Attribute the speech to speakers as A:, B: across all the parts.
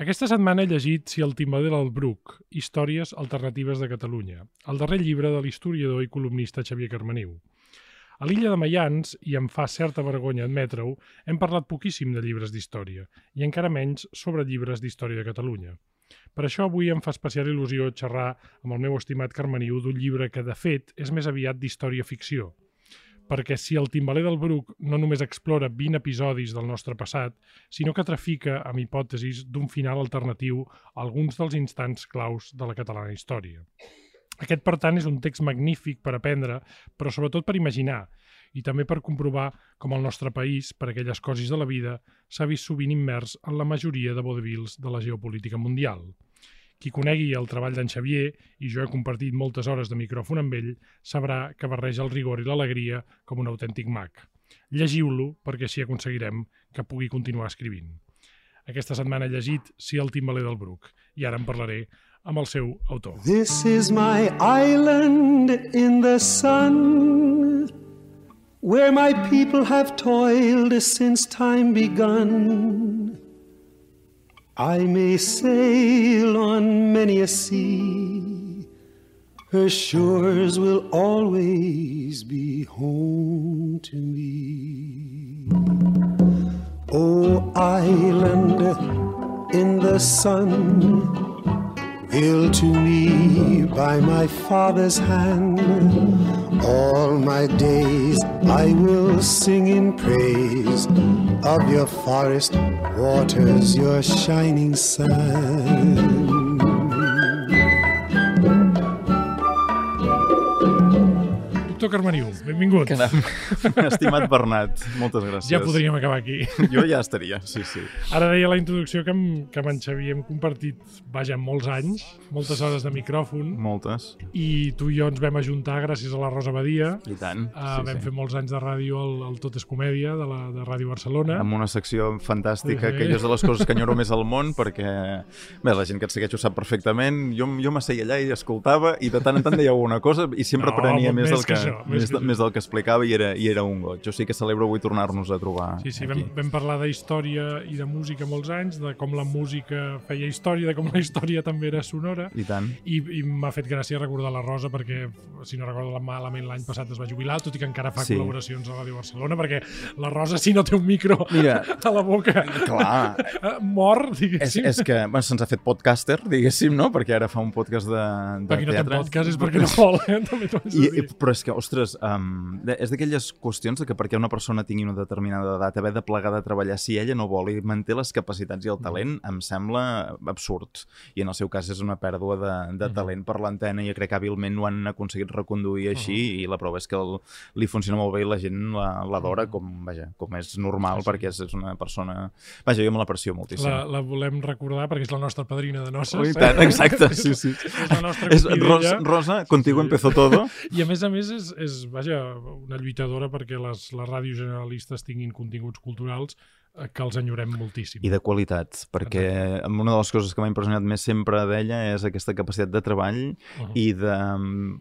A: Aquesta setmana he llegit Si el timbaler del Bruc, Històries alternatives de Catalunya, el darrer llibre de l'historiador i columnista Xavier Carmeniu. A l'illa de Mayans, i em fa certa vergonya admetre-ho, hem parlat poquíssim de llibres d'història, i encara menys sobre llibres d'història de Catalunya. Per això avui em fa especial il·lusió xerrar amb el meu estimat Carmeniu d'un llibre que, de fet, és més aviat d'història-ficció, perquè si el timbaler del Bruc no només explora 20 episodis del nostre passat, sinó que trafica amb hipòtesis d'un final alternatiu a alguns dels instants claus de la catalana història. Aquest, per tant, és un text magnífic per aprendre, però sobretot per imaginar, i també per comprovar com el nostre país, per aquelles coses de la vida, s'ha vist sovint immers en la majoria de vodevils de la geopolítica mundial. Qui conegui el treball d'en Xavier, i jo he compartit moltes hores de micròfon amb ell, sabrà que barreja el rigor i l'alegria com un autèntic mag. Llegiu-lo perquè així aconseguirem que pugui continuar escrivint. Aquesta setmana he llegit Si el timbaler del Bruc i ara en parlaré amb el seu autor.
B: This is my island in the sun Where my people have toiled since time begun I may sail on many a sea, her shores will always be home to me. Oh, island in the sun, built to me by my father's hand. All my days I will sing in praise of your forest waters, your shining sun.
A: Doctor Carmeniu, benvingut.
C: Anem. Estimat Bernat, moltes gràcies.
A: Ja podríem acabar aquí.
C: Jo ja estaria, sí, sí.
A: Ara deia la introducció que amb, que amb en Xavier hem compartit, vaja, molts anys, moltes hores de micròfon,
C: Moltes.
A: i tu i jo ens vam ajuntar gràcies a la Rosa Badia.
C: I tant.
A: Uh,
C: sí,
A: vam
C: sí.
A: fer molts anys de ràdio al, al Tot és Comèdia, de, la, de Ràdio Barcelona.
C: Amb una secció fantàstica,
A: Sí.
C: que jo és de les coses que enyoro més al món, perquè, bé, la gent que et segueix ho sap perfectament, jo, jo m'asseia allà i escoltava, i de tant en tant deia alguna cosa, i sempre
A: No,
C: aprenia
A: més
C: més, del
A: que
C: que,
A: això, més que
C: més del que explicava, i era, i era un goig. Jo sí que celebro avui tornar-nos a trobar
A: Sí, sí, vam,
C: aquí.
A: vam parlar d'història i de música molts anys, de com la música feia història, de com la història també era sonora,
C: I tant.
A: i, i m'ha fet gràcia recordar la Rosa perquè, si no recordo malament, l'any passat es va jubilar, tot i que encara fa
C: Sí.
A: col·laboracions a Ràdio Barcelona, perquè la Rosa, si no té un micro
C: Mira.
A: a la boca,
C: Clar,
A: eh, mor,
C: és,
A: diguéssim.
C: és que bueno, se'ns ha fet podcaster, diguéssim, no? Perquè ara fa un podcast de, de
A: Per qui no té
C: teatre.
A: podcast és perquè no vol, eh? també t'ho haig de
C: I,
A: dir.
C: i, però és que, ostres, um, de- és d'aquelles qüestions de que perquè una persona tingui una determinada edat haver de plegar de treballar si ella no vol i manté les capacitats i el talent em sembla absurd. I en el seu cas és una pèrdua de, de talent per l'antena i jo crec que hàbilment ho han aconseguit reconduir així i la prova és que el, li funciona molt bé i la gent la- l'adora com, vaja, com és normal
A: Sí, sí.
C: perquè és, és una persona... Vaja, jo me l'aprecio moltíssim.
A: La, la volem recordar perquè és la nostra padrina de noces.
C: Oh, i tant, exacte, sí, sí.
A: és la nostra
C: És. Rosa, Rosa, contigo
A: sí.
C: empezó todo.
A: I a més a més és, és vaja, una lluitadora perquè les, les ràdios generalistes tinguin continguts culturals que els enyorem moltíssim.
C: I de qualitat, perquè una de les coses que m'ha impressionat més sempre d'ella és aquesta capacitat de treball
A: Uh -huh.
C: i de,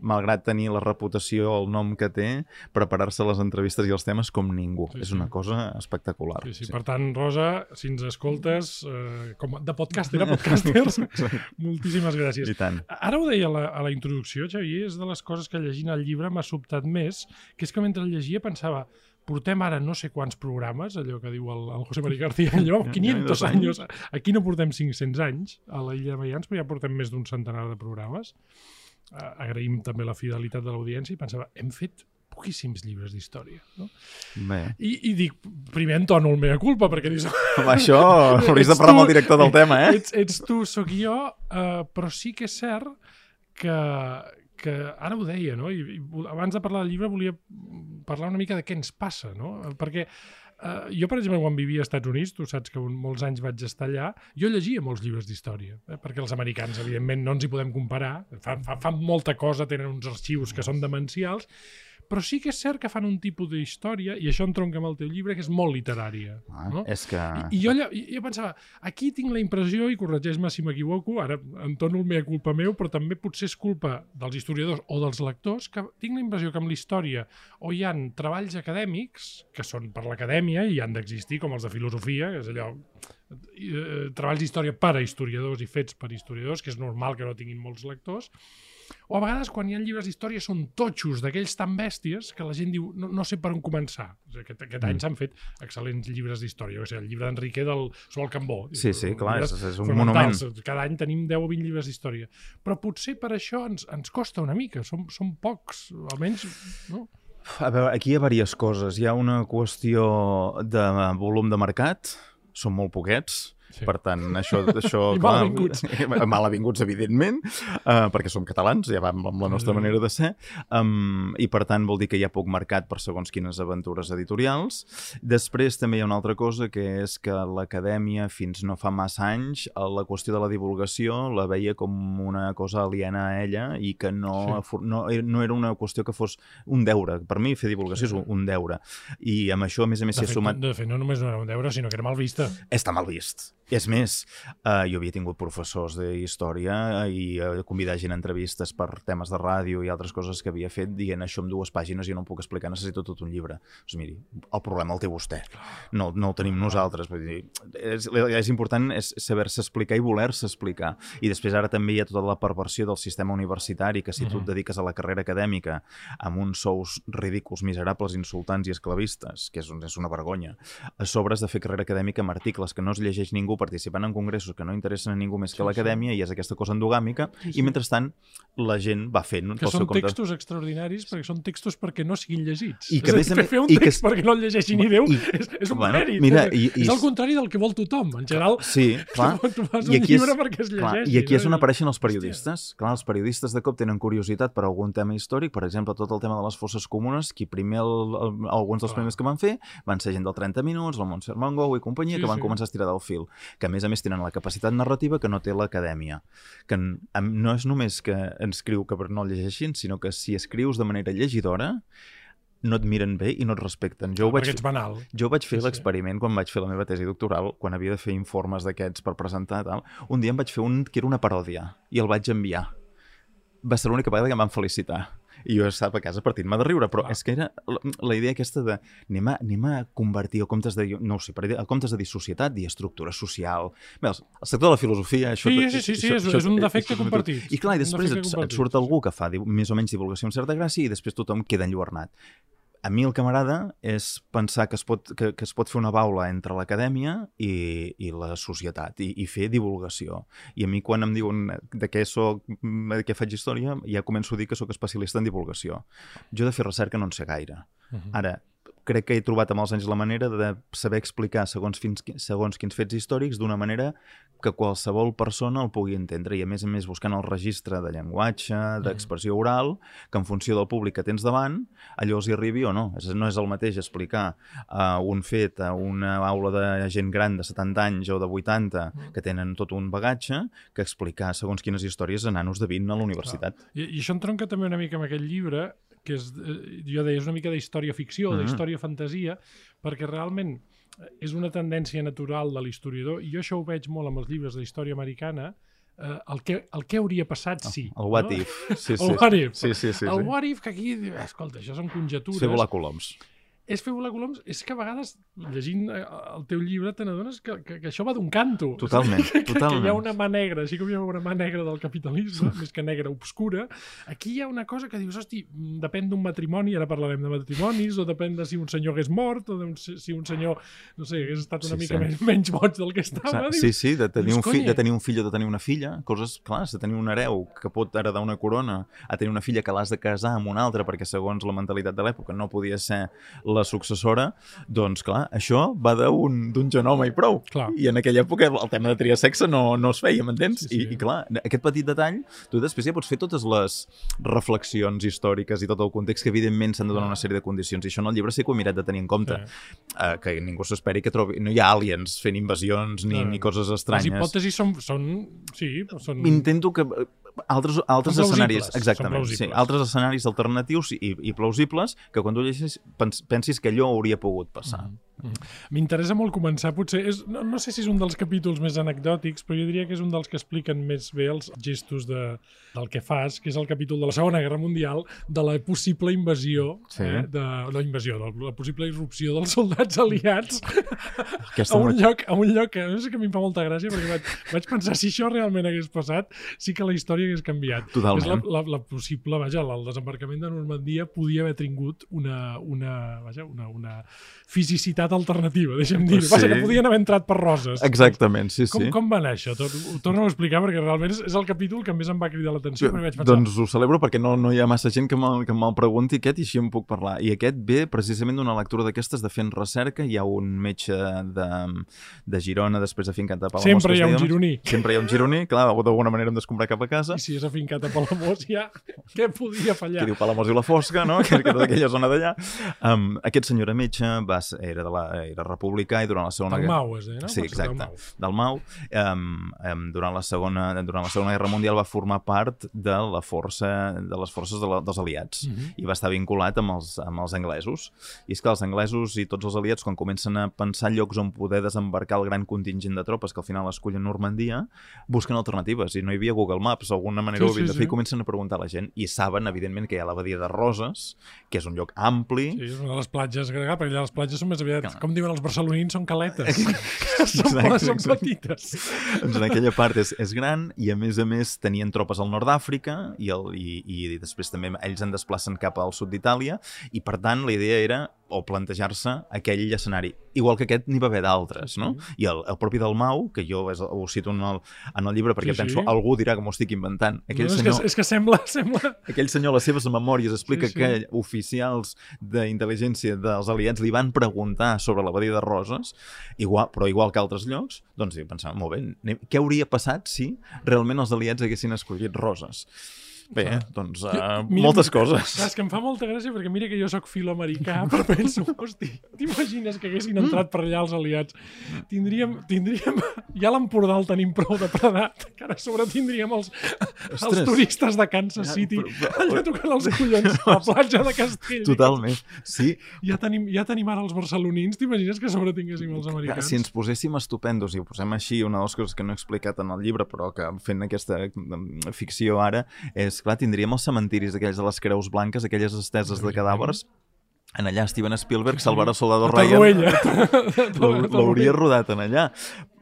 C: malgrat tenir la reputació, el nom que té, preparar-se les entrevistes i els temes com ningú.
A: Sí,
C: és
A: sí.
C: una cosa espectacular.
A: Sí, sí. Per tant, Rosa, si ens escoltes, eh, com de podcaster a podcasters, moltíssimes gràcies.
C: I tant.
A: Ara ho deia a la, a la introducció, Xavier, és de les coses que llegint el llibre m'ha sobtat més, que és que mentre el llegia pensava portem ara no sé quants programes, allò que diu el, el José María García, allò, 500 anys. Aquí no portem 500 anys a la Illa de Mayans, però ja portem més d'un centenar de programes. Eh, agraïm també la fidelitat de l'audiència i pensava, hem fet poquíssims llibres d'història. No?
C: Bé,
A: I, I dic, primer entono el mea culpa, perquè dius...
C: amb això hauries de parlar amb el director del tema, eh?
A: Ets, ets tu, sóc jo, uh, però sí que és cert que, que ara ho deia, no? I, i abans de parlar del llibre volia parlar una mica de què ens passa, no? Perquè uh, jo, per exemple, quan vivia als Estats Units, tu saps que un, molts anys vaig estar allà, jo llegia molts llibres d'història, eh? perquè els americans, evidentment, no ens hi podem comparar, fan, fan, fan molta cosa, tenen uns arxius que són demencials, però sí que és cert que fan un tipus d'història, i això entronca amb el teu llibre, que és molt literària.
C: Ah,
A: no?
C: És que...
A: I, i jo, jo pensava, aquí tinc la impressió, i corregeix-me si m'equivoco, ara entono el mea culpa meu, però també potser és culpa dels historiadors o dels lectors, que tinc la impressió que amb la història o hi han treballs acadèmics, que són per l'acadèmia i han d'existir, com els de filosofia, que és allò eh, treballs d'història per a historiadors i fets per historiadors, que és normal que no tinguin molts lectors, o a vegades quan hi ha llibres d'història són totxos d'aquells tan bèsties que la gent diu no, no sé per on començar. O sigui, aquest, aquest any
C: Mm.
A: s'han fet excel·lents llibres d'història. O sigui, el llibre d'Enrique del, sobre el Cambó.
C: Sí, sí, clar, és, és un monument.
A: Cada any tenim 10 o 20 llibres d'història. Però potser per això ens, ens costa una mica. Som, som pocs, almenys... No?
C: A veure, aquí hi ha diverses coses. Hi ha una qüestió de volum de mercat, són molt poquets,
A: Sí.
C: Per tant, això... això
A: I
C: clar,
A: malavinguts.
C: malavinguts, evidentment, uh, perquè som catalans, ja vam amb la nostra manera de ser, um, i per tant vol dir que hi ha poc mercat per segons quines aventures editorials. Després també hi ha una altra cosa, que és que l'acadèmia, fins no fa massa anys, eh, la qüestió de la divulgació la veia com una cosa aliena a ella i que no,
A: Sí.
C: no, no era una qüestió que fos un deure. Per mi, fer divulgació
A: Sí,
C: és un, deure. I amb això, a més a més, s'hi ha sumat...
A: de fet, no només no era un deure, sinó que era mal vista.
C: Està mal vist. És més, eh, jo havia tingut professors d'història i eh, convidar gent a entrevistes per temes de ràdio i altres coses que havia fet dient això en dues pàgines jo no em puc explicar, necessito tot un llibre. Doncs miri, el problema el té vostè, no, no el tenim nosaltres. Vull dir, és, és important és saber-se explicar i voler-se explicar. I després ara també hi ha tota la perversió del sistema universitari, que si tu et
A: Mhm.
C: dediques a la carrera acadèmica amb uns sous ridículs, miserables, insultants i esclavistes, que és, és una vergonya, a sobre has de fer carrera acadèmica amb articles que no es llegeix ningú participant en congressos que no interessen a ningú més que
A: Sí,
C: l'acadèmia i és aquesta cosa endogàmica
A: Sí, sí.
C: i mentrestant la gent va fent
A: Que són
C: compte.
A: textos extraordinaris perquè són textos perquè no siguin llegits.
C: I que
A: És
C: a
A: dir, fer un
C: i que
A: text
C: es-
A: perquè no el llegeixi ni Déu
C: I-
A: és, és un
C: bueno,
A: mèrit.
C: mira,
A: és,
C: i- i-
A: és el contrari del que vol tothom. En general,
C: Sí, clar.
A: tu, fas
C: I
A: un
C: aquí és-
A: llibre perquè es
C: Clar,
A: llegeixi.
C: I aquí és
A: no?
C: on apareixen els periodistes. Clar, els periodistes de cop tenen curiositat per algun tema històric, per exemple, tot el tema de les fosses comunes, qui primer, el, el, alguns dels
A: Clar.
C: primers que van fer van ser gent del 30 minuts, el Montserrat Mongou i companyia,
A: Sí,
C: que van
A: sí.
C: començar a estirar del fil, que a més a més tenen la capacitat narrativa que no té l'acadèmia. Que no és només que ens escriu que no el llegeixin, sinó que si escrius de manera llegidora, no et miren bé i no et respecten. Jo ho vaig
A: ets banal.
C: jo vaig fer
A: Sí, sí.
C: l'experiment quan vaig fer la meva tesi doctoral, quan havia de fer informes d'aquests per presentar tal. Un dia em vaig fer un que era una paròdia i el vaig enviar. Va ser l'única vegada que em van felicitar. I jo estava a casa partint-me de riure, però
A: Clar.
C: és que era la, la idea aquesta de anem a, anem a convertir el comptes de, no ho sé, per el comptes de dir societat, dir estructura social... Bé, el sector de la filosofia... Això,
A: Sí, sí, sí, sí, és- és un defecte
C: això-
A: compartit.
C: I clar, i després et, et surt algú que fa més o menys divulgació amb certa gràcia i després tothom queda enlluernat a mi el que m'agrada és pensar que es, pot, que, que es pot fer una baula entre l'acadèmia i, i la societat i, i fer divulgació. I a mi quan em diuen de què soc, de què faig història, ja començo a dir que sóc especialista en divulgació. Jo de fer recerca no en sé gaire.
A: Mhm.
C: Ara, crec que he trobat amb els anys la manera de saber explicar segons, fins, segons quins fets històrics d'una manera que qualsevol persona el pugui entendre i a més a més buscant el registre de llenguatge, d'expressió oral, que en funció del públic que tens davant, allò els hi arribi o no. És, no és el mateix explicar uh, un fet a una aula de gent gran de 70 anys o de 80 que tenen tot un bagatge que explicar segons quines històries a nanos de 20 a la universitat.
A: I, I això entronca també una mica amb aquest llibre, que és, eh, jo deia, és una mica d'història-ficció,
C: Mhm.
A: d'història-fantasia, perquè realment eh, és una tendència natural de l'historiador, i jo això ho veig molt amb els llibres de història americana, eh, el, que, el que hauria passat si.
C: El what
A: no?
C: if. Sí, sí.
A: El what if.
C: Sí, sí, sí.
A: el
C: sí.
A: what if, que aquí, escolta, això són conjectures.
C: Fer volar coloms.
A: És fer volar coloms, és que a vegades, llegint eh, el teu llibre, te n'adones que, que, que això va d'un canto.
C: Totalment,
A: que, que hi
C: totalment.
A: ha una mà negra, així com hi ha una mà negra del capitalisme, més que negra obscura, aquí hi ha una cosa que dius, hosti, mm, depèn d'un matrimoni, ara parlarem de matrimonis, o depèn de si un senyor hagués mort, o de un, si un senyor, no sé, hagués estat una
C: Sí,
A: mica
C: sí.
A: Menys, menys boig del que estava. Dius,
C: Sí, sí, de tenir,
A: dius,
C: un fill, de tenir un fill o de tenir una filla, coses clars, de tenir un hereu que pot heredar una corona, a tenir una filla que l'has de casar amb una altra perquè segons la mentalitat de l'època no podia ser la successora, doncs clar, això va d'un genoma i prou.
A: Clar.
C: I en aquella època el tema de triar sexe no, no es feia, m'entens?
A: Sí, sí.
C: I, I clar, aquest petit detall, tu després ja pots fer totes les reflexions històriques i tot el context que evidentment s'han de donar una sèrie de condicions i això en el llibre sí que ho he mirat de tenir en compte
A: Sí.
C: uh, que ningú s'esperi que trobi... No hi ha aliens fent invasions ni,
A: no,
C: ni coses
A: Les
C: estranyes.
A: hipòtesis són, són sí, són...
C: Intento que altres, altres escenaris, exactament, sí, altres escenaris alternatius i, i plausibles que quan tu llegeixes pens, pensis que allò hauria pogut passar.
A: Mhm. M'interessa molt començar, potser, és, no, no sé si és un dels capítols més anecdòtics, però jo diria que és un dels que expliquen més bé els gestos de, del que fas, que és el capítol de la Segona Guerra Mundial, de la possible invasió,
C: Sí.
A: eh, de, la invasió, de la possible irrupció dels soldats aliats
C: Aquesta
A: a un lloc, a un lloc que, no sé que a mi em fa molta gràcia perquè vaig, vaig pensar si això realment hagués passat sí que la història hagués canviat
C: Totalment.
A: és la, la, la possible, vaja, el desembarcament de Normandia podia haver tingut una, una, vaja, una, una fisicitat alternativa, deixem dir-ho
C: Sí.
A: vaja, que podien haver entrat per roses
C: Exactament, sí, sí.
A: com, com va anar això? Tot, ho torno a explicar perquè realment és, és el capítol que més em va cridar l'atenció
C: Doncs ho celebro perquè no, no hi ha massa gent que me'l que me'l pregunti aquest i així en puc parlar. I aquest ve precisament d'una lectura d'aquestes de fent recerca. Hi ha un metge de, de Girona, després de fincat a Palamós.
A: Sempre hi ha un gironí.
C: Sempre hi ha un gironí, clar, d'alguna manera hem d'escombrar cap a casa.
A: I si és afincat a Palamós ja, què podia fallar?
C: que diu Palamós i la Fosca, no? que, era d'aquella zona d'allà. Um, aquest senyor era metge, va, ser- era, de la, era republicà i durant la segona
A: Del. Mau, es deia, no?
C: Sí,
A: ser del
C: exacte,
A: Mau.
C: del Mau. Um, um, durant, la segona, durant la Segona Guerra Mundial va formar part de la força de les forces de la, dels aliats
A: Mhm.
C: i va estar vinculat amb els, amb els anglesos. I és que els anglesos i tots els aliats, quan comencen a pensar llocs on poder desembarcar el gran contingent de tropes que al final escullen Normandia, busquen alternatives. I no hi havia Google Maps, alguna manera
A: Sí,
C: ho havien
A: sí,
C: de fer
A: sí.
C: i comencen a preguntar a la gent. I saben, evidentment, que hi ha la badia de Roses, que és un lloc ampli,
A: Sí, és una de les platges perquè allà les platges són més aviat,
C: Clar.
A: com diuen els barcelonins, són caletes. són,
C: Exacte,
A: són petites.
C: doncs en aquella part és, és gran i a més a més tenien tropes al nord d'Àfrica i, el, i, i després també ells en desplacen cap al sud d'Itàlia i per tant la idea era o plantejar-se aquell escenari. Igual que aquest n'hi va haver d'altres, no? I el, el propi del Mau, que jo és, ho cito en el, en el llibre perquè
A: Sí, sí.
C: penso, algú dirà que m'ho estic inventant. Aquell,
A: no, és,
C: senyor,
A: que, és que sembla, sembla...
C: aquell senyor les seves memòries explica
A: Sí, sí.
C: que oficials d'intel·ligència dels aliats li van preguntar sobre la badia de Roses, igual, però igual que altres llocs, doncs jo pensava, molt bé, anem- què hauria passat si realment els aliats haguessin escollit Roses? Bé,
A: Clar.
C: doncs uh,
A: Mira,
C: moltes coses.
A: És que em fa molta gràcia perquè mira que jo sóc filoamericà, però penso, hosti, t'imagines que haguessin entrat per allà els aliats? Tindríem, tindríem ja l'Empordà el tenim prou depredat, que ara a sobre tindríem els, els
C: Ostres.
A: turistes de Kansas
C: Ja,
A: City
C: però- però-
A: allà tocant els collons a la platja de Castell.
C: Totalment. Sí,
A: Ja tenim, ja tenim ara els barcelonins, t'imagines que sobre tinguéssim els americans?
C: si ens poséssim estupendos i ho posem així, una de les coses que no he explicat en el llibre, però que fent aquesta mm, ficció ara, és, clar, tindríem els cementiris aquells de les creus blanques, aquelles esteses de cadàvers, en allà Steven Spielberg, Salvador Soldado Ryan, l'hauria rodat en allà.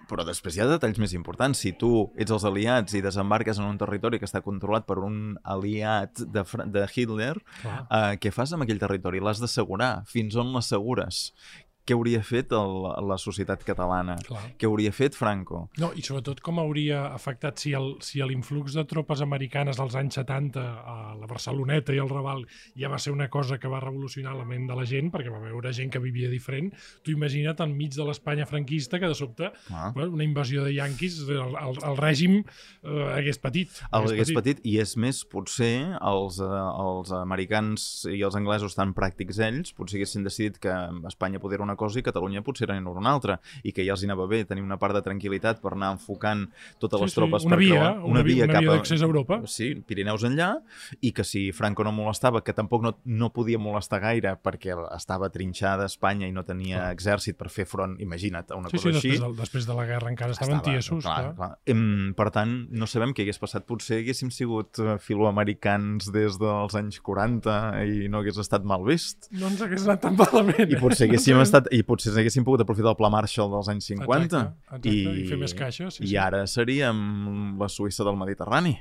C: Però després hi ha detalls més importants. Si tu ets els aliats i desembarques en un territori que està controlat per un aliat de, de Hitler, uh, què fas amb aquell territori? L'has d'assegurar. Fins on l'assegures? Què hauria fet el, la societat catalana?
A: Clar.
C: Què hauria fet Franco?
A: No, i sobretot com hauria afectat si el- si l'influx de tropes americanes als anys 70 a la Barceloneta i al Raval ja va ser una cosa que va revolucionar la ment de la gent, perquè va veure gent que vivia diferent, tu imagina't enmig de l'Espanya franquista que de sobte
C: Ah.
A: una invasió de yanquis, el, el, el règim eh, hagués patit.
C: El hagués petit, i és més, potser els, eh, els americans i els anglesos tan pràctics ells, potser haguessin decidit que Espanya podia era una cosa i Catalunya potser era una altra, i que ja els hi anava bé tenir una part de tranquil·litat per anar enfocant totes
A: Sí,
C: les
A: sí,
C: tropes
A: una
C: per
A: via,
C: creuar,
A: una via- una via d'accés a Europa.
C: Sí, Pirineus enllà, i que si Franco no molestava, que tampoc no, no podia molestar gaire perquè estava trinxada a Espanya i no tenia
A: Clar.
C: exèrcit per fer front, imagina't, a una
A: Sí, sí,
C: cosa així.
A: després de, després de la guerra encara estaven
C: Estava,
A: tiesos.
C: clar,
A: clar.
C: clar. Em, per tant, no sabem què hagués passat. Potser haguéssim sigut eh, filoamericans des dels anys 40 i no hagués estat mal vist.
A: No ens hagués anat tan malament.
C: I potser
A: eh?
C: haguéssim
A: No
C: estat i potser haguéssim pogut aprofitar el Pla Marshall dels anys 50
A: Exacte, exacte, i fer més caixa, sí,
C: i
A: sí.
C: ara seríem la Suïssa del Mediterrani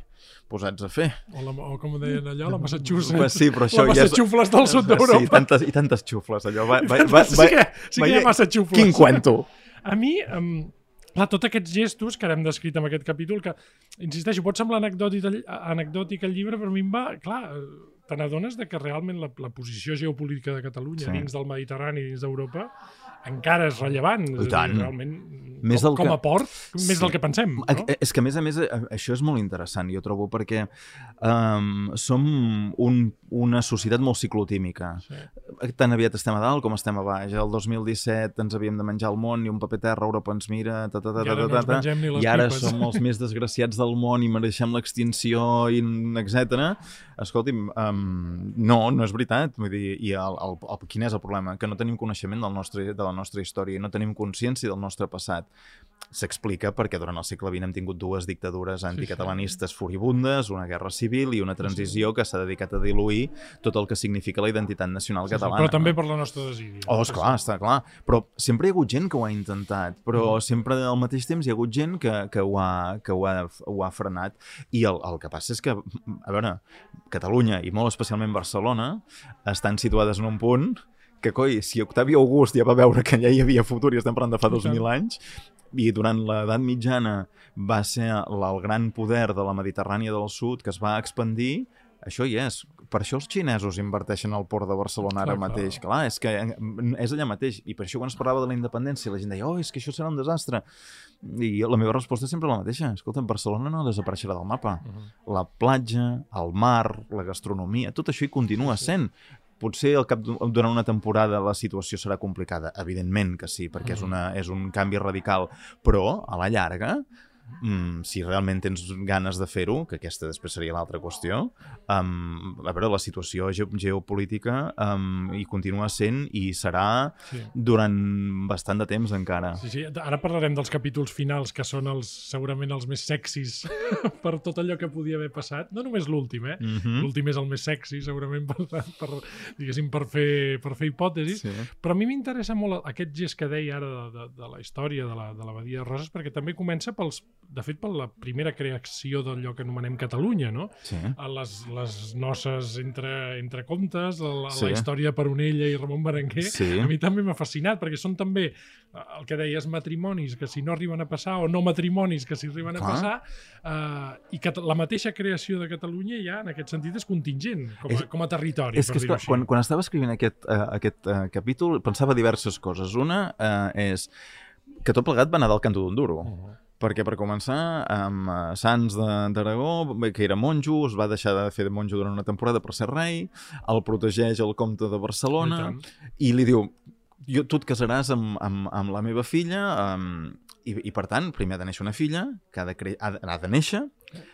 C: posats a fer.
A: O, la, o com deien allò, la Massachusetts.
C: Pues sí, però això
A: la
C: ja és-
A: del sud d'Europa.
C: Sí, tantes, i tantes xufles, allò. Va, va, va,
A: sí, que, sí que hi ha massa xufles.
C: Quin cuento!
A: A mi, um, clar, tots aquests gestos que ara hem descrit en aquest capítol, que, insisteixo, pot semblar anecdòtic, anecdòtic el llibre, però a mi em va... Clar, te n'adones de que realment la, la posició geopolítica de Catalunya
C: Sí.
A: dins del Mediterrani, dins d'Europa, encara és rellevant. És a dir,
C: tant.
A: Realment,
C: Més
A: com, com
C: que-
A: a port, més
C: Sí.
A: del que pensem.
C: A-
A: No?
C: És que, a més a més, això és molt interessant, jo trobo, perquè um, som un, una societat molt ciclotímica.
A: Sí.
C: tan aviat estem a dalt com estem a baix. El 2017 ens havíem de menjar el món i un paper terra, Europa ens mira, ta, ta, ta,
A: I ara
C: ta,
A: no
C: ta, ta,
A: ni les
C: i ara
A: pipes.
C: som els més desgraciats del món i mereixem l'extinció, i etc. Escolti'm, um, no, no és veritat. Vull dir, i el, el, el, quin és el problema? Que no tenim coneixement del nostre, de la nostra història, no tenim consciència del nostre passat. S'explica perquè durant el segle XX hem tingut dues dictadures anticatalanistes furibundes, una guerra civil i una transició que s'ha dedicat a diluir tot el que significa la identitat nacional
A: Sí, sí,
C: catalana.
A: però també
C: no?
A: per la nostra desídia.
C: Oh, esclar, està clar. Però sempre hi ha hagut gent que ho ha intentat, però
A: Mm.
C: sempre al mateix temps hi ha hagut gent que, que, ho, ha, que ho, ha, ho ha frenat. I el, el que passa és que, a veure, Catalunya i molt especialment Barcelona estan situades en un punt que, coi, si Octavi August ja va veure que allà hi havia futur i estem parlant de fa
A: I tant.
C: 2.000 anys, i durant l'edat mitjana va ser el, el gran poder de la Mediterrània del Sud que es va expandir, això hi és. Per això els xinesos inverteixen al port de Barcelona ara
A: Clar, clar.
C: mateix. Clar, és que eh, és allà mateix. I per això quan es parlava de la independència la gent deia, oh, és que això serà un desastre. I la meva resposta és sempre la mateixa. Escolta, Barcelona no desapareixerà del mapa.
A: Uh -huh.
C: La platja, el mar, la gastronomia, tot això hi continua
A: Sí, sí.
C: sent. Potser al cap durant una temporada la situació serà complicada, evidentment que sí, perquè és,
A: Mhm.
C: una, és un canvi radical, però a la llarga, mm, si realment tens ganes de fer-ho, que aquesta després seria l'altra qüestió, um, a veure, la situació ge geopolítica um, hi continua sent i serà
A: Sí.
C: durant bastant de temps encara.
A: Sí, sí. Ara parlarem dels capítols finals, que són els, segurament els més sexis per tot allò que podia haver passat. No només l'últim, eh?
C: Mm -hmm.
A: L'últim és el més sexy, segurament, per, per, diguéssim, per fer, per fer hipòtesis.
C: Sí.
A: Però a mi m'interessa molt aquest gest que deia ara de, de, de la història de la, de la Badia de Roses, perquè també comença, pels, de fet, per la primera creació d'allò que anomenem Catalunya, no?
C: Sí.
A: A les, les noces entre, entre contes, la,
C: Sí.
A: la història de Peronella i Ramon Berenguer,
C: Sí.
A: a mi també m'ha fascinat, perquè són també eh, el que deies, matrimonis que si no arriben a passar, o no matrimonis que si arriben a
C: Clar.
A: passar, eh, i que la mateixa creació de Catalunya ja, en aquest sentit, és contingent, com a,
C: És-
A: com a territori,
C: És
A: per
C: que,
A: dir-ho així.
C: quan, quan estava escrivint aquest, uh, aquest uh, capítol pensava diverses coses. Una uh, és que tot plegat va anar del canto d'un duro.
A: Uh-huh.
C: Perquè, per començar, amb uh, Sants d'Aragó, que era monjo, es va deixar de fer de monjo durant una temporada per ser rei, el protegeix el comte de
A: I
C: Barcelona,
A: tant.
C: i li diu, jo, tu et casaràs amb, amb, amb la meva filla, um, i, i per tant, primer ha de néixer una filla, que ha de, cre... ha de, ha de néixer,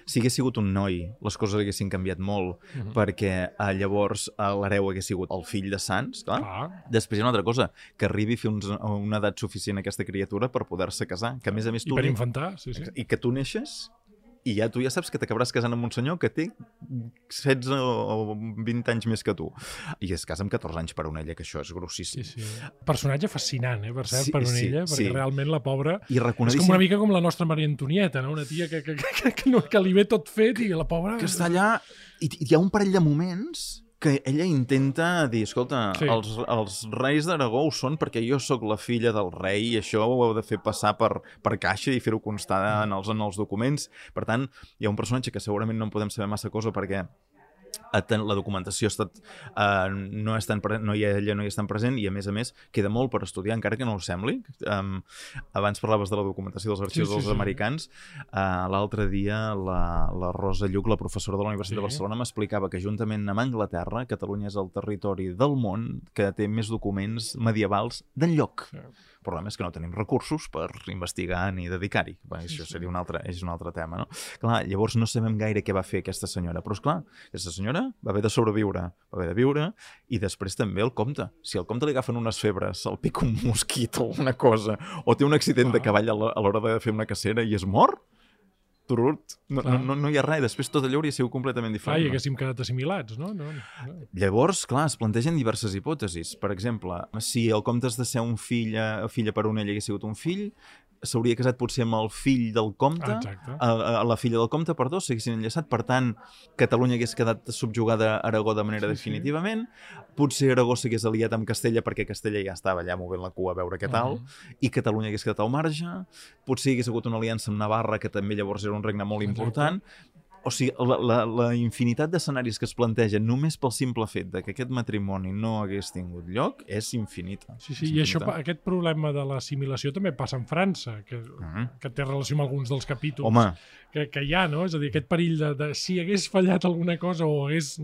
C: si hagués sigut un noi, les coses haguessin canviat molt,
A: Uh-huh.
C: perquè eh, llavors eh, l'hereu hagués sigut el fill de Sants, clar.
A: Clar.
C: Després hi ha una altra cosa, que arribi uns, a una edat suficient aquesta criatura per poder-se casar, que a més a més
A: I
C: tu...
A: per infantar, sí, sí.
C: I que tu neixes i ja tu ja saps que t'acabaràs casant amb un senyor que té 16 o 20 anys més que tu. I es casa amb 14 anys per una ella, que això és grossíssim.
A: Sí, sí. Personatge fascinant, eh, per cert,
C: Sí,
A: per
C: sí,
A: ella, perquè
C: sí.
A: realment la pobra...
C: I
A: És com una mica com la nostra Maria Antonieta, no? Una tia que, que, que, que, no, que li ve tot fet i la pobra...
C: que està allà i hi ha un parell de moments que ella intenta dir, escolta,
A: Sí.
C: els, els reis d'Aragó són perquè jo sóc la filla del rei i això ho heu de fer passar per, per caixa i fer-ho constar en els, en els documents. Per tant, hi ha un personatge que segurament no en podem saber massa cosa perquè la documentació ha estat, uh, no, és tan no hi ha, ella no hi és tan present i a més a més queda molt per estudiar encara que no ho sembli um, abans parlaves de la documentació dels arxius
A: Sí, sí,
C: dels
A: sí.
C: americans uh, l'altre dia la, la Rosa Lluc, la professora de la Universitat
A: Sí.
C: de Barcelona m'explicava que juntament amb Anglaterra Catalunya és el territori del món que té més documents medievals d'enlloc
A: Sí.
C: El problema és que no tenim recursos per investigar ni dedicar-hi. Bé,
A: Sí,
C: això seria un altre, és un altre tema, no? Clar, llavors no sabem gaire què va fer aquesta senyora, però és clar, aquesta senyora va haver de sobreviure, va haver de viure, i després també el comte. Si al comte li agafen unes febres, el pica un mosquit o una cosa, o té un accident de cavall a l'hora de fer una cacera i es mor, turut, no,
A: Clar.
C: no, no, no hi ha res, després tot allò hauria sigut completament
A: Clar,
C: diferent.
A: i
C: no?
A: haguéssim quedat assimilats, no? no, no.
C: Llavors, clar, es plantegen diverses hipòtesis. Per exemple, si el comptes de ser un fill, eh, filla per un ell hagués sigut un fill, s'hauria casat potser amb el fill del comte,
A: Exacte.
C: a, a la filla del comte, perdó, s'haguessin enllaçat. Per tant, Catalunya hagués quedat subjugada a Aragó de manera
A: Sí, sí.
C: definitivament. Potser Aragó s'hagués aliat amb Castella perquè Castella ja estava allà movent la cua a veure què tal.
A: Mhm.
C: I Catalunya hagués quedat al marge. Potser hi hagués hagut una aliança amb Navarra, que també llavors era un regne molt
A: Exacte.
C: important. O sigui, la, la, la infinitat d'escenaris que es plantegen només pel simple fet de que aquest matrimoni no hagués tingut lloc és infinita.
A: Sí, sí,
C: és
A: i això,
C: infinita.
A: aquest problema de l'assimilació també passa en França, que,
C: Mhm.
A: que té relació amb alguns dels capítols
C: Home,
A: que, que hi ha, no? És a dir, aquest perill de, de si hagués fallat alguna cosa o hagués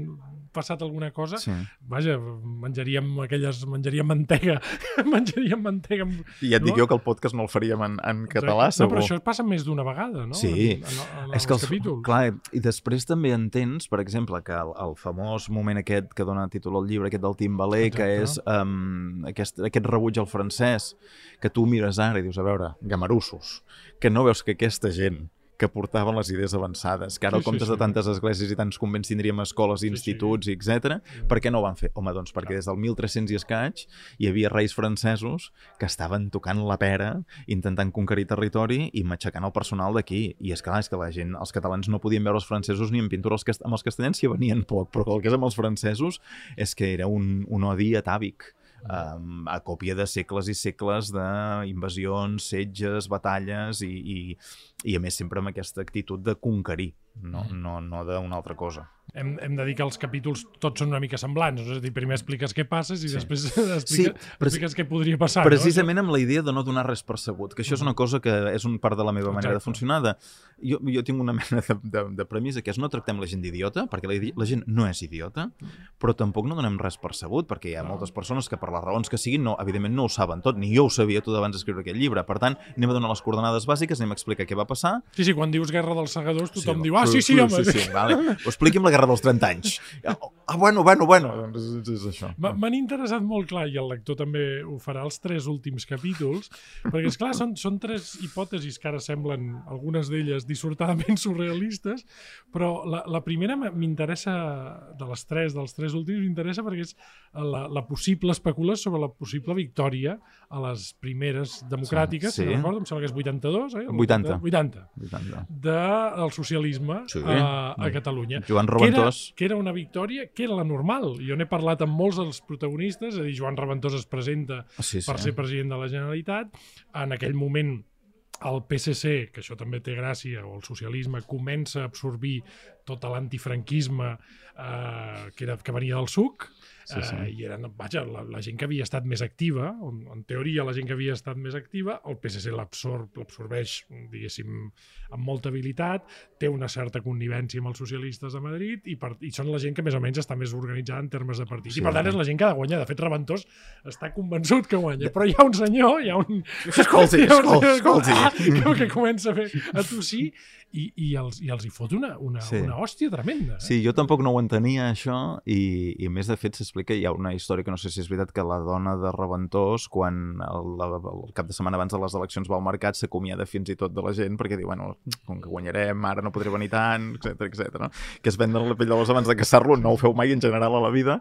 A: passat alguna cosa,
C: sí.
A: vaja, menjaríem aquelles... menjaríem mantega, menjaríem mantega amb...
C: I ja et dic
A: No?
C: jo que el podcast no el faríem en, en català,
A: no,
C: segur.
A: però això passa més d'una vegada, no?
C: Sí.
A: En, en, en
C: és que
A: els capítols.
C: clar, i després també entens, per exemple, que el, el famós moment aquest que dona títol al llibre, aquest del Timbaler, que
A: Exacte.
C: és um, aquest, aquest rebuig al francès, que tu mires ara i dius, a veure, gamarussos, que no veus que aquesta gent que portaven les idees avançades, que ara
A: Sí,
C: sí,
A: sí,
C: comptes
A: sí.
C: de tantes esglésies i tants convents tindríem escoles,
A: sí.
C: instituts, sí, etc. Per què no ho van fer? Home, doncs perquè des del 1300 i escaig hi havia reis francesos que estaven tocant la pera, intentant conquerir territori i matxacant el personal d'aquí. I és clar, és que la gent, els catalans no podien veure els francesos ni en pintura, els amb els castellans s'hi venien poc, però el que és amb els francesos és que era un, un odi atàvic um, a còpia de segles i segles d'invasions, setges, batalles i, i, i a més sempre amb aquesta actitud de conquerir, no, no, no d'una altra cosa.
A: Hem, hem de dir que els capítols tots són una mica semblants, no? és a dir, primer expliques què passes i
C: Sí.
A: després
C: Sí,
A: explica,
C: preci-
A: expliques què podria passar.
C: Precisament amb la idea de no donar res per sabut, que això és una cosa que és un part de la meva manera de
A: Exacte.
C: funcionar. De, jo, jo tinc una mena de, de, de premissa que és no tractem la gent d'idiota, perquè la, la gent no és idiota, però tampoc no donem res per sabut, perquè hi ha
A: No.
C: moltes persones que per les raons que siguin, no, evidentment no ho saben tot, ni jo ho sabia tot abans d'escriure aquest llibre. Per tant, anem a donar les coordenades bàsiques, anem a explicar què va passar.
A: Sí, sí, quan dius Guerra dels Segadors tothom
C: Sí,
A: diu, ah, sí, sí, home.
C: Sí, sí, vale. Ho expliqui'm la guerra dels 30 anys. Ah, bueno, bueno, bueno. Doncs és, és això.
A: M'ha- M'han interessat molt clar, i el lector també ho farà, els tres últims capítols, perquè, és clar són, són tres hipòtesis que ara semblen, algunes d'elles, dissortadament surrealistes, però la, la primera m'interessa, de les tres, dels tres últims, m'interessa perquè és la, la possible especula sobre la possible victòria a les primeres democràtiques,
C: Sí,
A: si no recordo, em sembla que és 82, eh?
C: 80.
A: 80.
C: 80.
A: del socialisme
C: Sí.
A: a, a Catalunya.
C: Joan
A: Que era, que era una victòria que era la normal. Jo n'he parlat amb molts dels protagonistes, és a dir, Joan Reventós es presenta
C: Sí, sí.
A: per ser president de la Generalitat. En aquell moment el PSC, que això també té gràcia, o el socialisme, comença a absorbir tot l'antifranquisme eh, que, era, que venia del SUC,
C: Sí, sí.
A: Eh, i eren, vaja, la, la gent que havia estat més activa, en, en teoria la gent que havia estat més activa, el PSC l'absorb, l'absorbeix, diguéssim, amb molta habilitat, té una certa connivència amb els socialistes de Madrid i, per, i són la gent que més o menys està més organitzada en termes de partit.
C: Sí.
A: I per tant és la gent que ha de guanyar. De fet, Reventós està convençut que guanya, però hi ha un senyor, hi ha un...
C: Escolti,
A: hi ha un
C: escolti,
A: senyor
C: escolti.
A: Ah, que, que comença a fer a tossir i, i, els, i els hi fot una, una,
C: Sí.
A: una hòstia tremenda. Eh?
C: Sí, jo tampoc no ho entenia, això, i, i a més, de fet, s'explica, hi ha una història que no sé si és veritat, que la dona de Reventós, quan el, el, el cap de setmana abans de les eleccions va al mercat, s'acomiada fins i tot de la gent, perquè diu, bueno, com que guanyarem, ara no podré venir tant, etc etc. no? Que es venden la pell de l'os abans de caçar-lo, no ho feu mai en general a la vida,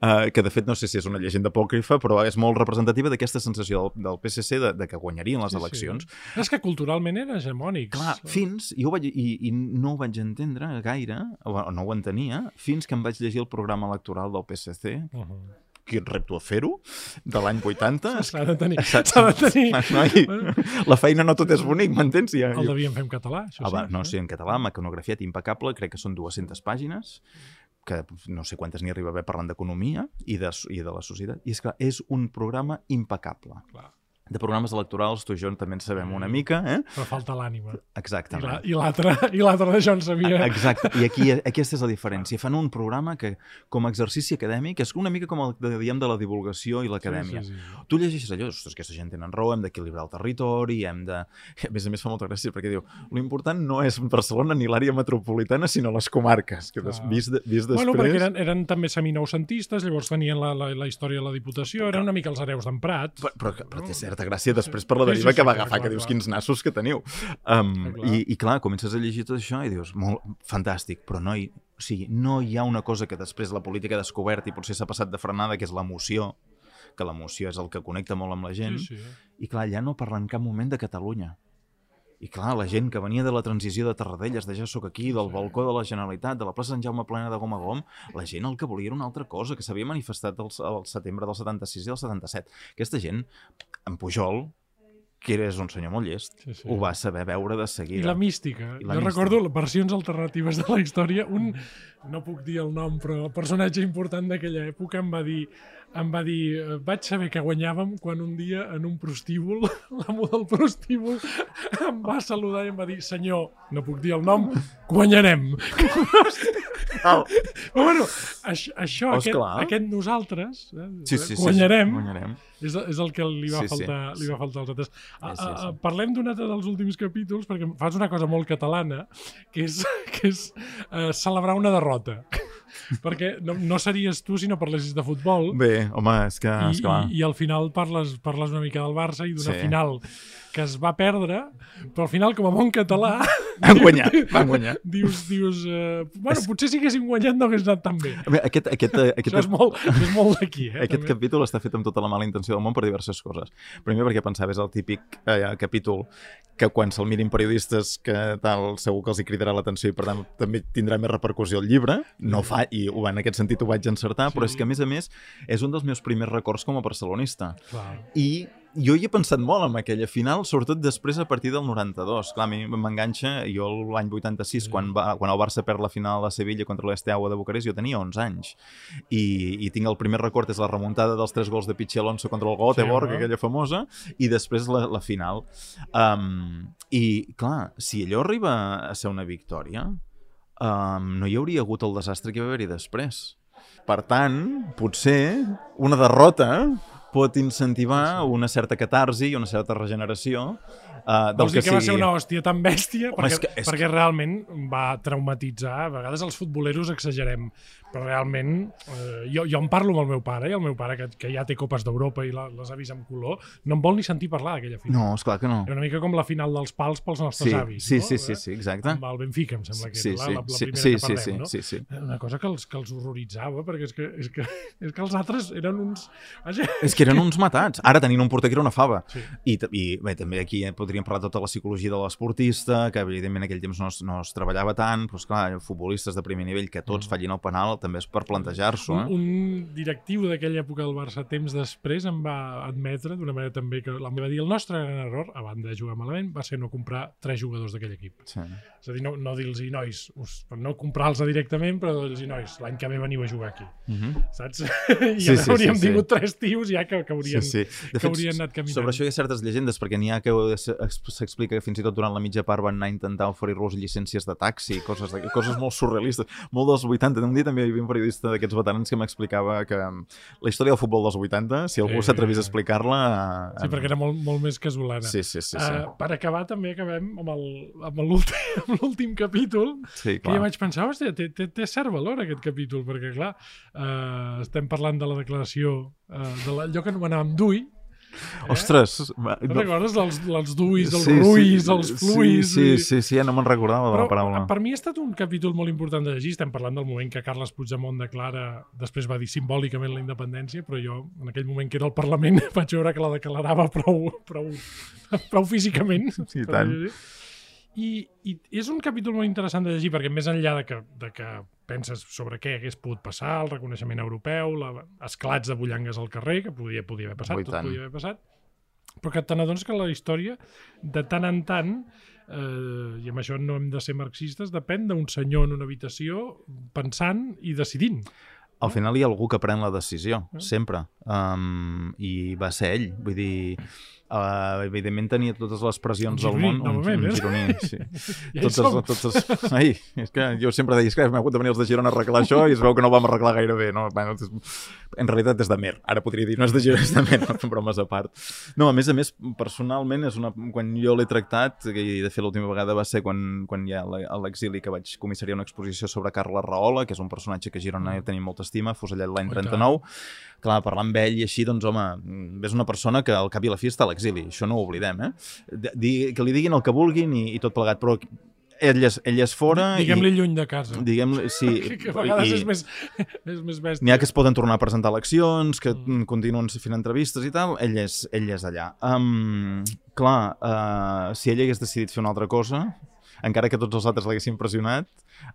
C: eh, que de fet no sé si és una llegenda apòcrifa, però és molt representativa d'aquesta sensació del, del PSC de, de que guanyarien les
A: Sí, sí.
C: eleccions.
A: És que culturalment eren hegemònics.
C: Clar, fins, i, ho vaig, i, i no ho vaig entendre gaire, o o no ho entenia, fins que em vaig llegir el programa electoral del PSC,
A: Uh -huh.
C: que et repto a fer-ho, de l'any 80.
A: S'ha de tenir... S'ha de tenir...
C: Noi,
A: Bueno.
C: la feina no tot és bonic, m'entens? Ja,
A: El devíem fer en català, això
C: Ah, va,
A: sí.
C: no, sí, en català, mecanografiat impecable, crec que són 200 pàgines, que no sé quantes n'hi arriba a haver parlant d'economia i, de, i de la societat. I és que és un programa impecable.
A: Clar.
C: De programes electorals, tu i jo també en sabem una mica, eh?
A: Però falta l'ànima. I la- I l'altre i l'altre d'això en sabia.
C: Exacte, i aquí aquesta és la diferència. Fan un programa que, com a exercici acadèmic, és una mica com el que diem de la divulgació i l'acadèmia.
A: Sí, sí, sí.
C: Tu llegeixes allò, ostres, aquesta gent tenen raó, hem d'equilibrar el territori, hem de... A més a més fa molta gràcia perquè diu, l'important no és Barcelona ni l'àrea metropolitana, sinó les comarques, que des,
A: Clar.
C: vist, de, vist després...
A: Bueno, perquè eren, eren també seminoucentistes, llavors tenien la, la, la història de la Diputació, eren una mica els hereus d'en Prat.
C: Però, però, però té certa gràcia després per la
A: Sí, sí,
C: deriva
A: sí,
C: que va agafar,
A: clar,
C: que dius
A: clar.
C: quins nassos que teniu. Um,
A: clar.
C: i, I clar, comences a llegir tot això i dius, molt fantàstic, però no hi, o sigui, no hi ha una cosa que després la política ha descobert i potser s'ha passat de frenada, que és l'emoció, que l'emoció és el que connecta molt amb la gent,
A: Sí, sí.
C: i clar, allà no parla en cap moment de Catalunya. I clar, la gent que venia de la transició de Tarradellas, de ja soc aquí, del balcó de la Generalitat, de la plaça Sant Jaume plena de gom a gom, la gent el que volia era una altra cosa, que s'havia manifestat el, el setembre del 76 i del 77. Aquesta gent, en Pujol, que eres un senyor molt llest.
A: Sí, sí.
C: Ho va saber veure de
A: I
C: seguida.
A: la mística.
C: I la
A: jo
C: mística.
A: recordo versions alternatives de la història. Un, no puc dir el nom, però personatge important d'aquella època em va dir em va dir, eh, vaig saber que guanyàvem quan un dia en un prostíbul, l'amo del prostíbul em va saludar i em va dir, senyor, no puc dir el nom, guanyarem.
C: Au.
A: Però bueno, això, això
C: Oh,
A: aquest, aquest nosaltres, eh,
C: Sí, sí, sí,
A: guanyarem,
C: Guanyarem.
A: és, és el que li va,
C: Sí, sí.
A: faltar, li va faltar als altres. A,
C: Sí, sí, sí.
A: parlem d'un altre dels últims capítols, perquè fas una cosa molt catalana, que és, que és uh, celebrar una derrota. perquè no, no series tu si no parlessis de futbol,
C: Bé, home, és que,
A: i,
C: és clar.
A: i, i al final parles, parles una mica del Barça i d'una
C: Sí.
A: final que es va perdre, però al final, com a bon català,
C: Van guanyar, van guanyar.
A: dius, dius uh, bueno, potser si haguéssim guanyat no hagués anat tan bé.
C: Bé, aquest, aquest, eh, aquest,
A: Això és molt, és molt d'aquí, eh?
C: Aquest
A: també.
C: capítol està fet amb tota la mala intenció del món per diverses coses. Primer perquè pensava és el típic eh, capítol que quan se'l mirin periodistes que tal segur que els hi cridarà l'atenció i per tant també tindrà més repercussió el llibre. No fa, i ho, en aquest sentit ho vaig encertar, però és que a més a més és un dels meus primers records com a barcelonista.
A: Clar.
C: I jo hi he pensat molt en aquella final, sobretot després a partir del 92. Clar, a mi m'enganxa, jo l'any 86, quan, va, quan el Barça perd la final a Sevilla contra l'Esteaua de Bucarest, jo tenia 11 anys. I, I tinc el primer record, és la remuntada dels tres gols de Pichi Alonso contra el Göteborg,
A: Sí, home.
C: aquella famosa, i després la, la final. Um, I, clar, si allò arriba a ser una victòria, um, no hi hauria hagut el desastre que hi va haver-hi després. Per tant, potser una derrota pot incentivar una certa catarsi i una certa regeneració uh, del
A: Vols dir
C: que,
A: que, va
C: sigui.
A: ser una hòstia tan bèstia?
C: Home,
A: perquè,
C: és que- és
A: perquè realment va traumatitzar. A vegades els futboleros exagerem, però realment eh, jo, jo en parlo amb el meu pare, i el meu pare, que, que ja té copes d'Europa i la, les ha vist amb color, no em vol ni sentir parlar d'aquella final.
C: No, esclar que no.
A: Era una mica com la final dels pals pels nostres
C: Sí,
A: avis.
C: sí,
A: no?
C: sí, sí,
A: Eh?
C: sí, exacte.
A: Amb el Benfica, em sembla que
C: Sí,
A: era
C: sí,
A: la, la, la
C: sí,
A: primera
C: sí,
A: que
C: sí,
A: parlem,
C: sí,
A: no?
C: sí, sí.
A: Era una cosa que els, que els horroritzava, perquè és que, és que, és que els altres eren uns...
C: És que eren uns matats. Ara tenint un porter que era una fava.
A: Sí.
C: I, i bé, també aquí eh, podríem parlar de tota la psicologia de l'esportista, que evidentment en aquell temps no es, no es treballava tant, però esclar, futbolistes de primer nivell que tots fallin el penal també és per plantejar-s'ho.
A: Un,
C: Eh?
A: un directiu d'aquella època del Barça temps després em va admetre d'una manera també que la meva dir el nostre gran error, a banda de jugar malament, va ser no comprar tres jugadors d'aquell equip.
C: Sí.
A: És a dir, no, no dir-los nois, us, no comprar-los directament, però dir-los nois, l'any que ve veniu a jugar aquí.
C: Uh -huh.
A: Saps? I
C: Sí, sí,
A: hauríem
C: sí, sí.
A: tingut tres tios ja que, que haurien,
C: sí, sí. De
A: que haurien anat caminant.
C: Sobre això hi ha certes llegendes, perquè n'hi ha que s'explica que fins i tot durant la mitja part van anar a intentar oferir-los llicències de taxi, coses, de, coses molt surrealistes, molt dels 80. Un dia també hi havia un periodista d'aquests veterans que m'explicava que um, la història del futbol dels 80, si algú
A: Sí.
C: s'atrevís a explicar-la...
A: Sí, perquè era molt, molt més casolana.
C: Sí, sí, sí. sí.
A: Uh, per acabar, també acabem amb l'últim capítol,
C: sí
A: que jo vaig pensar, hòstia, té, té, té cert valor aquest capítol, perquè, clar, uh, estem parlant de la declaració uh, de allò que anomenàvem DUI,
C: Ostres! va,
A: no.
C: no.
A: recordes? Els, els DUIs, els
C: Sí, sí,
A: ruis, els fluis...
C: Sí,
A: i-
C: sí, sí, sí, ja no me'n recordava de
A: Però
C: la paraula.
A: per mi ha estat un capítol molt important de llegir. Estem parlant del moment que Carles Puigdemont declara, després va dir simbòlicament la independència, però jo, en aquell moment que era al Parlament, vaig veure que la declarava prou, prou, prou físicament.
C: Sí, tant.
A: així. I, I és un capítol molt interessant de llegir perquè més enllà de que, de que penses sobre què hagués pogut passar, el reconeixement europeu, la, esclats de bullangues al carrer, que podia, podia haver passat, tot
C: tant.
A: podia haver passat, però que te n'adones que la història, de tant en tant, eh, i amb això no hem de ser marxistes, depèn d'un senyor en una habitació pensant i decidint.
C: Al final hi ha algú que pren la decisió,
A: Ah.
C: sempre. Um, I va ser ell. Vull dir, uh, evidentment tenia totes les pressions
A: Un
C: del món. Un,
A: novament,
C: un
A: eh?
C: gironí, sí. Els, tots els... Ai, és que jo sempre deia, que hem hagut de venir els de Girona a arreglar això i es veu que no ho vam arreglar gaire bé. No? Bueno, en realitat és de Mer. Ara podria dir, no és de Girona, és de Mer, no bromes a part. No, a més a més, personalment, és una... quan jo l'he tractat, i de fet l'última vegada va ser quan, quan la- a l'exili que vaig comissariar una exposició sobre Carles Rahola, que és un personatge que a Girona hi tenim molta estima, fusellat l'any
A: Oh, i tant.
C: 39. Clar, parlar amb ell i així, doncs, home, és una persona que al cap i a la fi està a l'exili. Això no ho oblidem, eh? Di, que li diguin el que vulguin i, i tot plegat, però ell és, ell és fora
A: Diguem-li lluny de casa.
C: Diguem sí,
A: que, a vegades
C: i,
A: és més, és més bèstia.
C: N'hi ha que es poden tornar a presentar eleccions, que
A: Mm.
C: mm. continuen fent entrevistes i tal, ell és, ell és allà. Um, clar, uh, si ell hagués decidit fer una altra cosa, encara que tots els altres l'haguessin pressionat,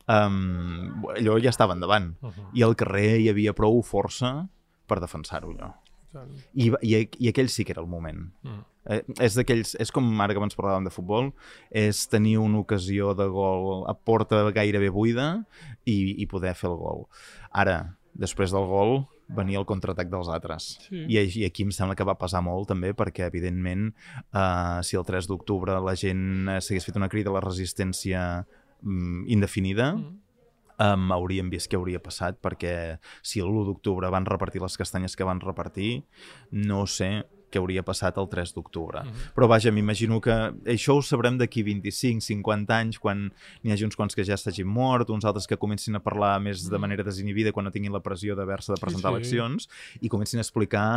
C: um, allò ja estava endavant.
A: Uh -huh.
C: I al carrer hi havia prou força per defensar-ho, allò. I, i, I aquell sí que era el moment.
A: Mm.
C: Eh, és d'aquells, és com ara que abans parlàvem de futbol, és tenir una ocasió de gol a porta gairebé buida i, i poder fer el gol. Ara, després del gol, venia el contraatac dels altres.
A: Sí.
C: I, I aquí em sembla que va passar molt també perquè, evidentment, eh, si el 3 d'octubre la gent eh, s'hagués fet una crida a la resistència mm, indefinida,
A: Mm.
C: Um, hauríem vist què hauria passat perquè si l'1 d'octubre van repartir les castanyes que van repartir, no sé què hauria passat el 3 d'octubre.
A: Mhm.
C: Però vaja, m'imagino que això ho sabrem d'aquí 25, 50 anys, quan n'hi hagi uns quants que ja s'hagin mort, uns altres que comencin a parlar més de manera desinhibida quan no tinguin la pressió d'haver-se de presentar
A: sí.
C: eleccions i comencin a explicar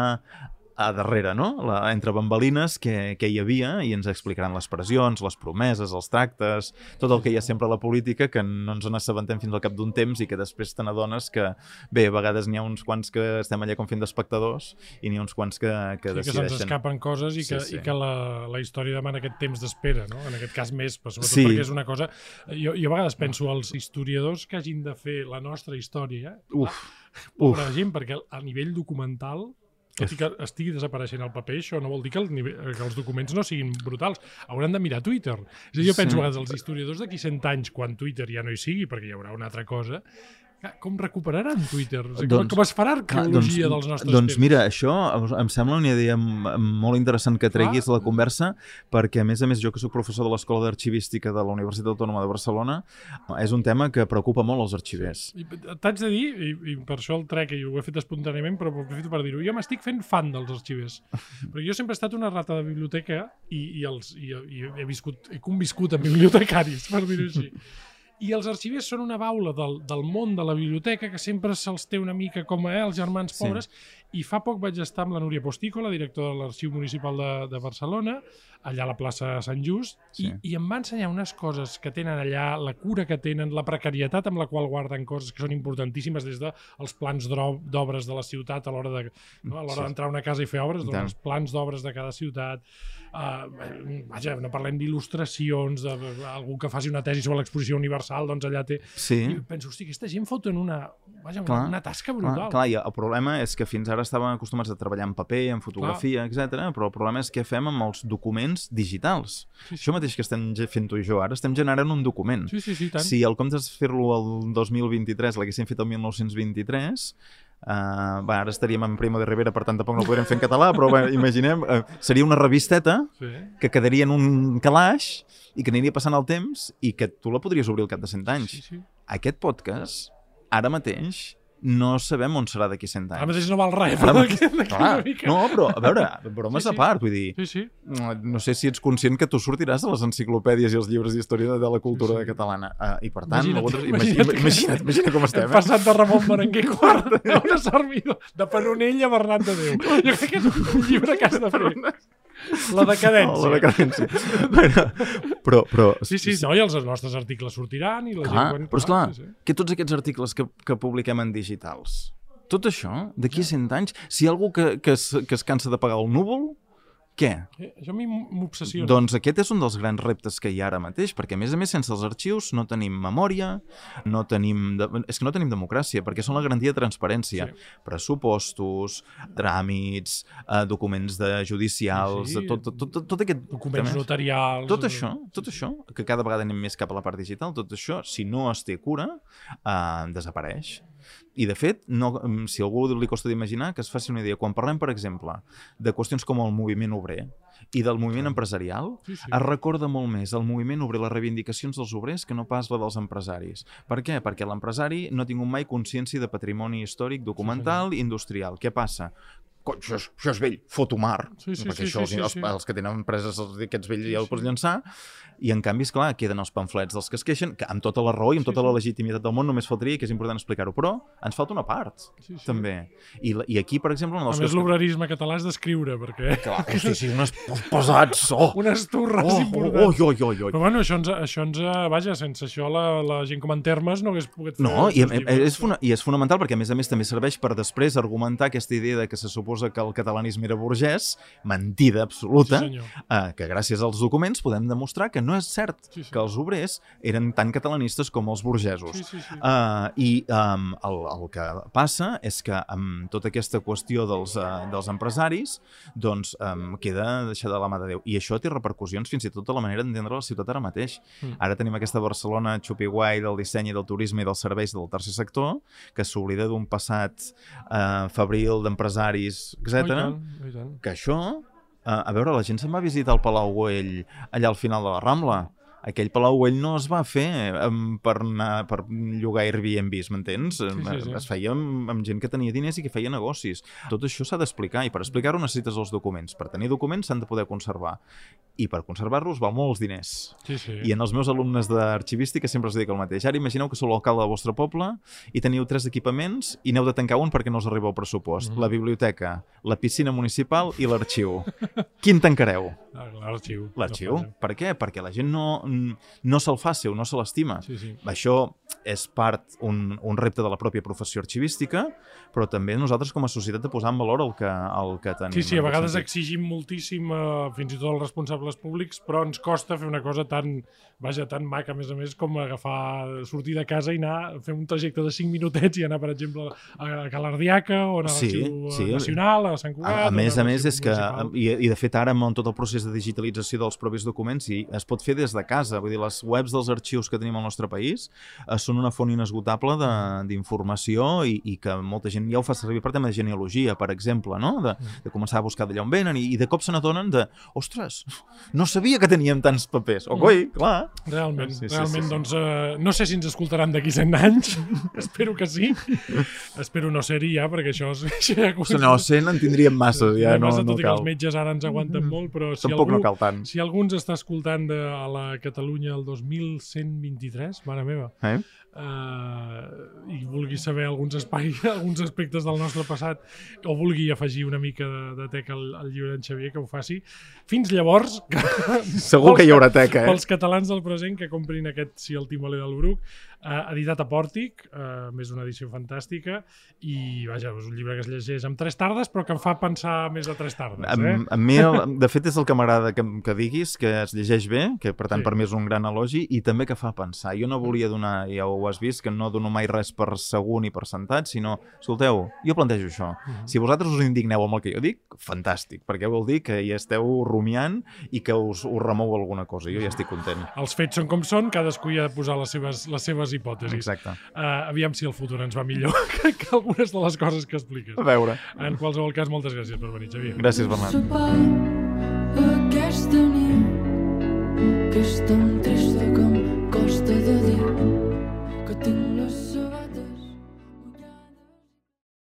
C: a darrere, no? La, entre bambalines què, què hi havia i ens explicaran les pressions, les promeses, els tractes, tot el que hi ha sempre a la política que no ens n'assabentem fins al cap d'un temps i que després te n'adones que, bé, a vegades n'hi ha uns quants que estem allà com fent d'espectadors i n'hi ha uns quants que, que
A: Sí, que se'ns
C: decideixen.
A: escapen coses i que,
C: Sí, sí.
A: i que la, la història demana aquest temps d'espera, no? En aquest cas més, però sobretot
C: Sí.
A: perquè és una cosa... Jo, jo a vegades penso als historiadors que hagin de fer la nostra història,
C: Uf,
A: pobra gent, perquè a nivell documental tot i que estigui desapareixent el paper, això no vol dir que, el nivell, que els documents no siguin brutals. Hauran de mirar Twitter. És a dir, jo penso
C: Sí.
A: a vegades els historiadors d'aquí 100 anys, quan Twitter ja no hi sigui, perquè hi haurà una altra cosa, que- com recuperaran Twitter? O sigui, com,
C: Doncs-
A: com es farà arqueologia dels nostres
C: doncs
A: temps?
C: mira, això em- em sembla una idea molt interessant que treguis
A: Clar.
C: la conversa, perquè a més a més jo que sóc professor de l'Escola d'Arxivística de la Universitat Autònoma de Barcelona, és un tema que preocupa molt els arxivers.
A: T'haig de dir, i, i per això el trec, i ho he fet espontàniament, però aprofito per dir-ho, jo m'estic fent fan dels arxivers. Perquè jo sempre he estat una rata de biblioteca i, i, els, i, i he, viscut, he conviscut amb bibliotecaris, per dir-ho així. I els arxivers són una baula del, del món de la biblioteca que sempre se'ls té una mica com a eh, els germans
C: Sí.
A: pobres. I fa poc vaig estar amb la Núria Postico, la directora de l'Arxiu Municipal de, de Barcelona, allà a la plaça Sant Just,
C: Sí.
A: i, i em va ensenyar unes coses que tenen allà, la cura que tenen, la precarietat amb la qual guarden coses que són importantíssimes des dels de els plans d'obres de la ciutat a l'hora de no, a l'hora
C: Sí.
A: d'entrar a una casa i fer obres, doncs els plans d'obres de cada ciutat. Uh, vaja, no parlem d'il·lustracions, d'algú que faci una tesi sobre l'exposició universal, doncs allà té...
C: Sí,
A: I penso, hosti, aquesta gent foten una, vaja, una,
C: Clar.
A: una tasca
C: clar,
A: brutal.
C: clar, i el problema és que fins ara estàvem acostumats a treballar en paper, en fotografia, etc. però el problema és què fem amb els documents digitals.
A: Sí, sí.
C: Això mateix que estem fent tu i jo ara, estem generant un document.
A: Sí, sí, sí, tant.
C: Si al comptes de fer-lo el 2023 l'haguéssim fet el 1923, Uh, va, ara estaríem en Primo de Rivera, per tant tampoc no ho podrem fer en català, però bé, imaginem, uh, seria una revisteta
A: Sí.
C: que quedaria en un calaix i que aniria passant el temps i que tu la podries obrir al cap de 100 anys.
A: Sí, sí.
C: Aquest podcast, ara mateix, no sabem on serà d'aquí 100 anys.
A: Ara mateix no val res. Però d'aquí- una mica.
C: no, però, a veure, bromes
A: Sí, sí.
C: a part, vull dir,
A: Sí, sí.
C: no sé si ets conscient que tu sortiràs a les enciclopèdies i els llibres d'història de la cultura
A: Sí, sí.
C: catalana. Uh, I per tant,
A: Imagina't,
C: nosaltres-
A: imagina't
C: imagina't, imagina't, imagina't com estem.
A: Hem
C: Eh?
A: passat de Ramon Berenguer quart a una servidor de Penonell a Bernat de Déu. Jo crec que és un llibre que has de fer. La decadència.
C: Oh, la decadència. bueno, però, però,
A: Sí, sí, no, i els nostres articles sortiran i la
C: clar,
A: gent...
C: però esclar,
A: sí, sí.
C: que tots aquests articles que, que publiquem en digitals, tot això, d'aquí a 100 anys, si hi ha algú que, que, es, que es cansa de pagar el núvol, què?
A: Eh, Això a mi m'obsessiona.
C: Doncs aquest és un dels grans reptes que hi ha ara mateix, perquè a més a més sense els arxius no tenim memòria, no tenim... De... És que no tenim democràcia, perquè són la garantia de transparència.
A: Sí.
C: Pressupostos, tràmits, eh, documents de judicials,
A: Sí, sí.
C: tot, tot, tot, tot aquest...
A: Documents
C: també.
A: notarials...
C: Tot això, tot això, que cada vegada anem més cap a la part digital, tot això, si no es té cura, eh, desapareix. I, de fet, no, mm, si algú li costa d'imaginar, que es faci una idea. Quan parlem, per exemple, de qüestions com el moviment obrer i del moviment empresarial,
A: Sí, sí.
C: es recorda molt més el moviment obrer, les reivindicacions dels obrers, que no pas la dels empresaris. Per què? Perquè l'empresari no ha tingut mai consciència de patrimoni històric, documental i industrial. Què passa? Coi, això, és, això és vell, foto mar.
A: Sí, sí,
C: perquè
A: sí,
C: això,
A: sí, sí,
C: els,
A: sí.
C: els que tenen empreses, aquests vells
A: Sí,
C: ja ho pots llançar, i en canvi, és clar queden els pamflets dels que es queixen, que amb tota la raó i amb
A: Sí,
C: tota la
A: sí.
C: legitimitat del món només faltaria, que és important explicar-ho, però ens falta una part,
A: Sí, sí.
C: també. I, la- I aquí, per exemple, una
A: A
C: de les
A: més,
C: coses... que-
A: l'obrerisme català és d'escriure, perquè
C: Clar, hosti, sí, unes pesats, oh!
A: unes turres
C: Oh, oh,
A: importants.
C: oh, oh, oh, oh.
A: Però bueno, això ens, això ens... Vaja, sense això la, la gent com en termes no hagués pogut fer...
C: No, i, i, és, fona, i és fonamental perquè, a més a més, també serveix per després argumentar aquesta idea de que se suposa suposa que el catalanisme era burgès, mentida absoluta,
A: Sí, senyor.
C: eh, que gràcies als documents podem demostrar que no és cert
A: Sí, sí.
C: que els obrers eren tan catalanistes com els burgesos.
A: Sí, sí, sí.
C: Uh, I um, el, el que passa és que amb tota aquesta qüestió dels, uh, dels empresaris doncs um, queda deixada de la mà de Déu. I això té repercussions fins i tot a la manera d'entendre la ciutat ara mateix.
A: Mm.
C: Ara tenim aquesta Barcelona xupi-guai del disseny i del turisme i dels serveis del tercer sector que s'oblida d'un passat uh, febril d'empresaris, etc.
A: oh,
C: que això, uh, a veure, la gent se'n va visitar el Palau Güell allà al final de la Rambla. Aquell Palau Güell no es va fer um, per, anar, per llogar Airbnbs, m'entens?
A: sí, sí.
C: Es feia amb, amb gent que tenia diners i que feia negocis. Tot això s'ha d'explicar i per explicar-ho necessites els documents. Per tenir documents s'han de poder conservar. I per conservar-los val molts diners.
A: Sí, sí.
C: I en els meus alumnes d'arxivística sempre els dic el mateix. Ara imagineu que sou l'alcalde del vostre poble i teniu tres equipaments i n'heu de tancar un perquè no us arriba el pressupost.
A: Mhm.
C: La biblioteca, la piscina municipal i l'arxiu. Quin tancareu?
A: Ah, L'arxiu.
C: L'arxiu.
A: No
C: per què? Perquè la gent no, no se'l fa seu, no se l'estima.
A: Sí, sí.
C: Això és part, un, un repte de la pròpia professió arxivística, però també nosaltres com a societat de posar en valor el que, el que tenim.
A: Sí, sí, a vegades
C: sentit.
A: exigim moltíssim, eh, fins i tot els responsables públics, però ens costa fer una cosa tan, vaja, tan maca, a més a més, com agafar, sortir de casa i anar a fer un trajecte de 5 minutets i anar, per exemple, a Calardiaca o
C: Sí,
A: a l'Arxiu
C: sí.
A: Nacional, a Sant Cugat...
C: A, a més
A: anar
C: a més és que, i, i de fet ara amb tot el procés de digitalització dels propis documents i es pot fer des de casa, vull dir, les webs dels arxius que tenim al nostre país eh, són una font inesgotable de- d'informació i, i que molta gent ja ho fa servir per tema de genealogia, per exemple, no? de, de començar a buscar d'allà on venen i, i de cop se n'adonen de, ostres, no sabia que teníem tants papers, o coi, clar.
A: Realment,
C: Sí, sí,
A: realment,
C: sí, sí.
A: doncs, eh, no sé si ens escoltaran d'aquí 100 anys, espero que sí. espero no ser-hi ja, perquè això és... Això ja
C: no, 100 en tindríem massa, ja no,
A: massa,
C: no
A: tot i que
C: cal.
A: els metges ara ens aguanten molt, però si
C: Tampoc
A: algú,
C: no cal tant.
A: si algú ens està escoltant de, la Catalunya el 2123, mare meva,
C: Eh?
A: uh, i vulgui saber alguns espais, alguns aspectes del nostre passat, o vulgui afegir una mica de, de teca al, al llibre d'en Xavier, que ho faci. Fins llavors, que,
C: Segur que hi haurà teca, eh?
A: pels catalans del present que comprin aquest Si el timoler del Bruc, eh, editat a Pòrtic, eh, més una edició fantàstica, i vaja, és un llibre que es llegeix amb tres tardes, però que em fa pensar més de tres tardes.
C: A,
A: Eh?
C: a mi, el, de fet, és el que m'agrada que, que diguis, que es llegeix bé, que per tant
A: Sí.
C: per mi és un gran elogi, i també que fa pensar. Jo no volia donar, ja ho has vist, que no dono mai res per segur ni per sentat, sinó, escolteu, jo plantejo això.
A: Mhm.
C: Si vosaltres us indigneu amb el que jo dic, fantàstic, perquè vol dir que hi esteu rumiant i que us, us remou alguna cosa. Jo ja estic content.
A: Els fets són com són, cadascú hi ha de posar les seves, les seves hipòtesis.
C: Exacte.
A: Uh, aviam si el futur ens va millor que, que algunes de les coses que expliques.
C: A veure.
A: En qualsevol cas, moltes gràcies per venir, Xavier.
C: Gràcies, Bernat.
D: Sopar aquesta nit que és tan trista que em costa de dir